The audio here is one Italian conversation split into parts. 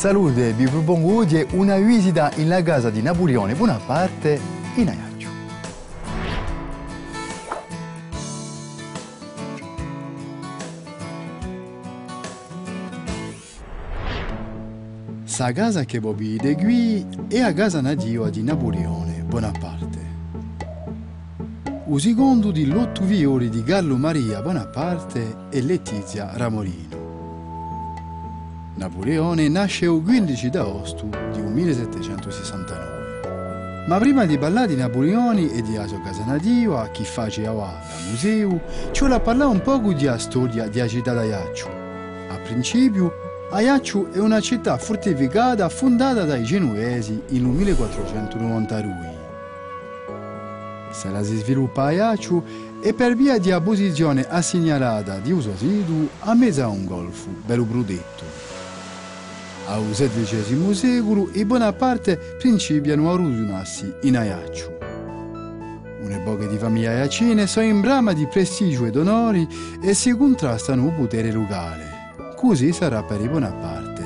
Salute, vi propongo oggi una visita in casa di Napoleone Bonaparte in Ajaccio. La casa che voi vedete qui è la casa nativa di Napoleone Bonaparte. Il secondo di l'otto fiori di Gallo Maria Bonaparte e Letizia Ramorino. Napoleone nasce il 15 agosto di 1769. Ma prima di parlare di Napoleone e di Aso Casanativa, chi faceva al museo, ci vuole parlare un po' di storia di città d'Ajaccio. A principio, Ajaccio è una città fortificata fondata dai genuesi in 1492. Se la si sviluppa Ajaccio è per via di posizione assegnalata di uso sidu a mezzo a un golfo, bello brudetto. Al XVI secolo i Bonaparte principiano a rudunarsi in Ajaccio. Un'epoca di famiglia iacine sono in brama di prestigio ed onori e si contrastano il potere locale. Così sarà per i Bonaparte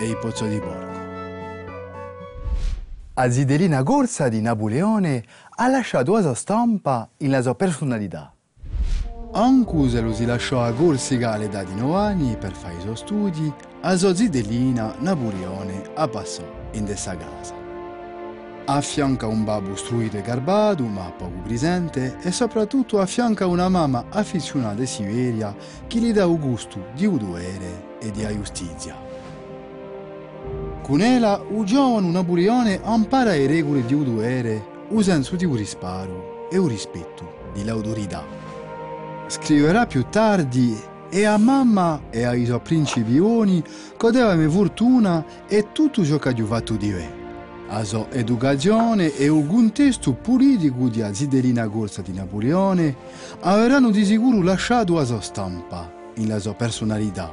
e i Pozzo di Borgo. A Zidelina Gorsa di Napoleone ha lasciato la sua stampa e la sua personalità. Anche se lo si lasciò a Corsica all'età di 9 anni per fare i suoi studi, a sua zitellina Napoleone a passò in questa casa. Affianca un babbo struito e garbato, ma poco presente, e soprattutto affianca una mamma affezionata e siveria che gli dà il gusto di udere e di giustizia. Con ella, il giovane Napoleone impara le regole di udere, usando di un risparo e un rispetto dell'autorità. Scriverà più tardi e a mamma e ai suoi principioni godeva fortuna e tutto ciò che ha fatto di me. La sua educazione e il contesto politico di Ziderina Corsa di Napoleone avranno di sicuro lasciato la sua stampa, la sua personalità.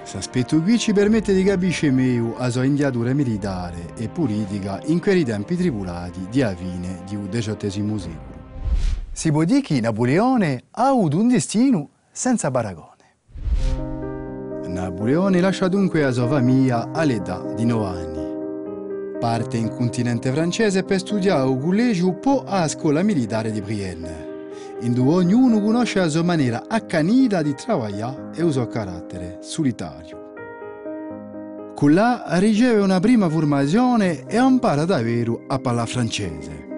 Questo aspetto qui ci permette di capire meglio la sua indiatura militare e politica in quei tempi tribulati di a fine del XVIII secolo. Si può dire che Napoleone ha avuto un destino senza paragone. Napoleone lascia dunque la sua famiglia all'età di 9 anni. Parte in continente francese per studiare al collegio po a scuola militare di Brienne, in cui ognuno conosce la sua maniera accanita di lavorare e il suo carattere solitario. Con là riceve una prima formazione e impara davvero a parlare francese.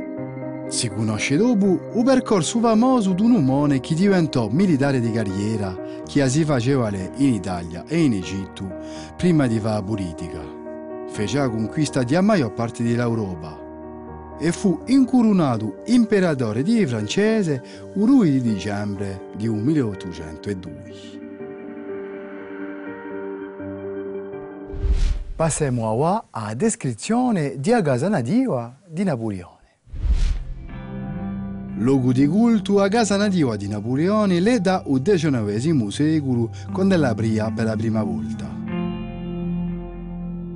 Si conosce dopo un percorso famoso di un uomo che diventò militare di carriera che si faceva in Italia e in Egitto prima di fare politica. Fece la conquista di maggior parte dell'Europa e fu incoronato imperatore di francese il 2 di dicembre di 1802. Passiamo ora alla descrizione di casa nativa di Napoleone. Luogo di culto a casa nativa di Napoleone le da il XIX secolo quando la apria per la prima volta.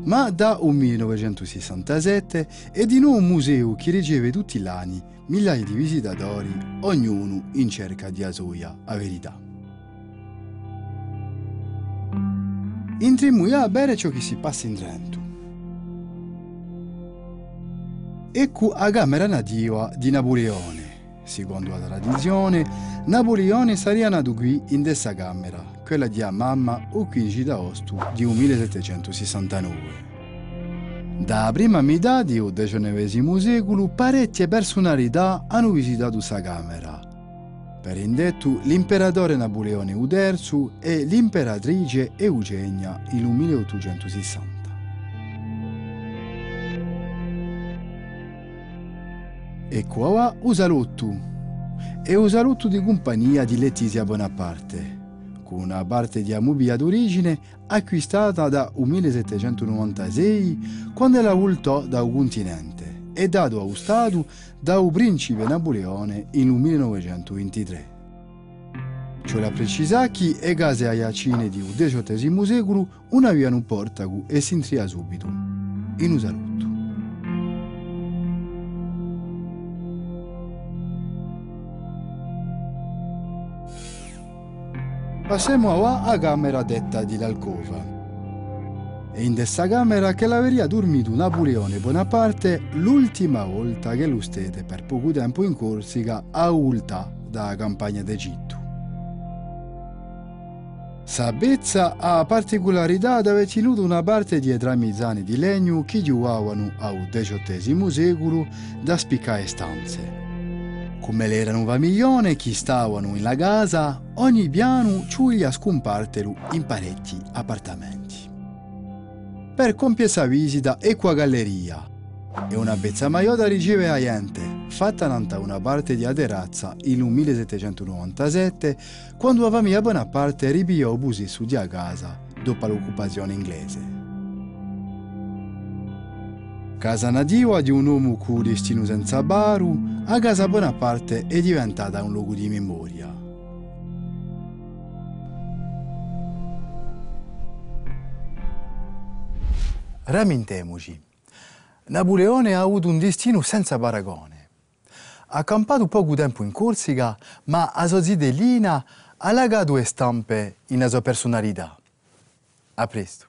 Ma da 1967 è di nuovo un museo che riceve tutti gli anni migliaia di visitatori, ognuno in cerca di Asoia, a verità. Entriamo a bere ciò che si passa in Trento. Ecco la camera nativa di Napoleone. Secondo la tradizione, Napoleone sarebbe nato qui in questa camera, quella di mamma il 15 agosto di 1769. Da prima metà del XIX secolo parecchie personalità hanno visitato questa camera. Per indetto l'imperatore Napoleone III e l'imperatrice Eugenia nel 1860. E qua un saluto. E un saluto di compagnia di Letizia Bonaparte, con una parte di amubia d'origine acquistata da 1796 quando la voltò da un continente e dato allo Stato da un principe Napoleone in 1923. Cioè la precisa che e case aiacine di XVIII secolo una via un portago e si intria subito. In un ora alla camera detta di l'alcova. e in questa camera che l'averia dormito Napoleone Bonaparte l'ultima volta che lo stete per poco tempo in Corsica a Ulta da campagna d'Egitto. Sabezza ha particolarità di aver tenuto una parte di tramizzani di legno che giocavano al XVIII secolo da spiccare stanze. Come l'erano famiglione che stavano in la casa, ogni piano ciuglia scompartero in parecchi appartamenti. Per compiere questa visita e qua galleria e una bezza maiota riceve a gente fatta nanta una parte di terrazza in 1797 quando la famiglia Bonaparte ripiò busi su di a casa dopo l'occupazione inglese. Casa nativa di un uomo con destino senza baru, a casa Bonaparte è diventata un luogo di memoria. Ramintemoci. Napoleone ha avuto un destino senza paragone. Ha campato poco tempo in Corsica, ma a sua zidellina ha lagato stampe in sua personalità. A presto.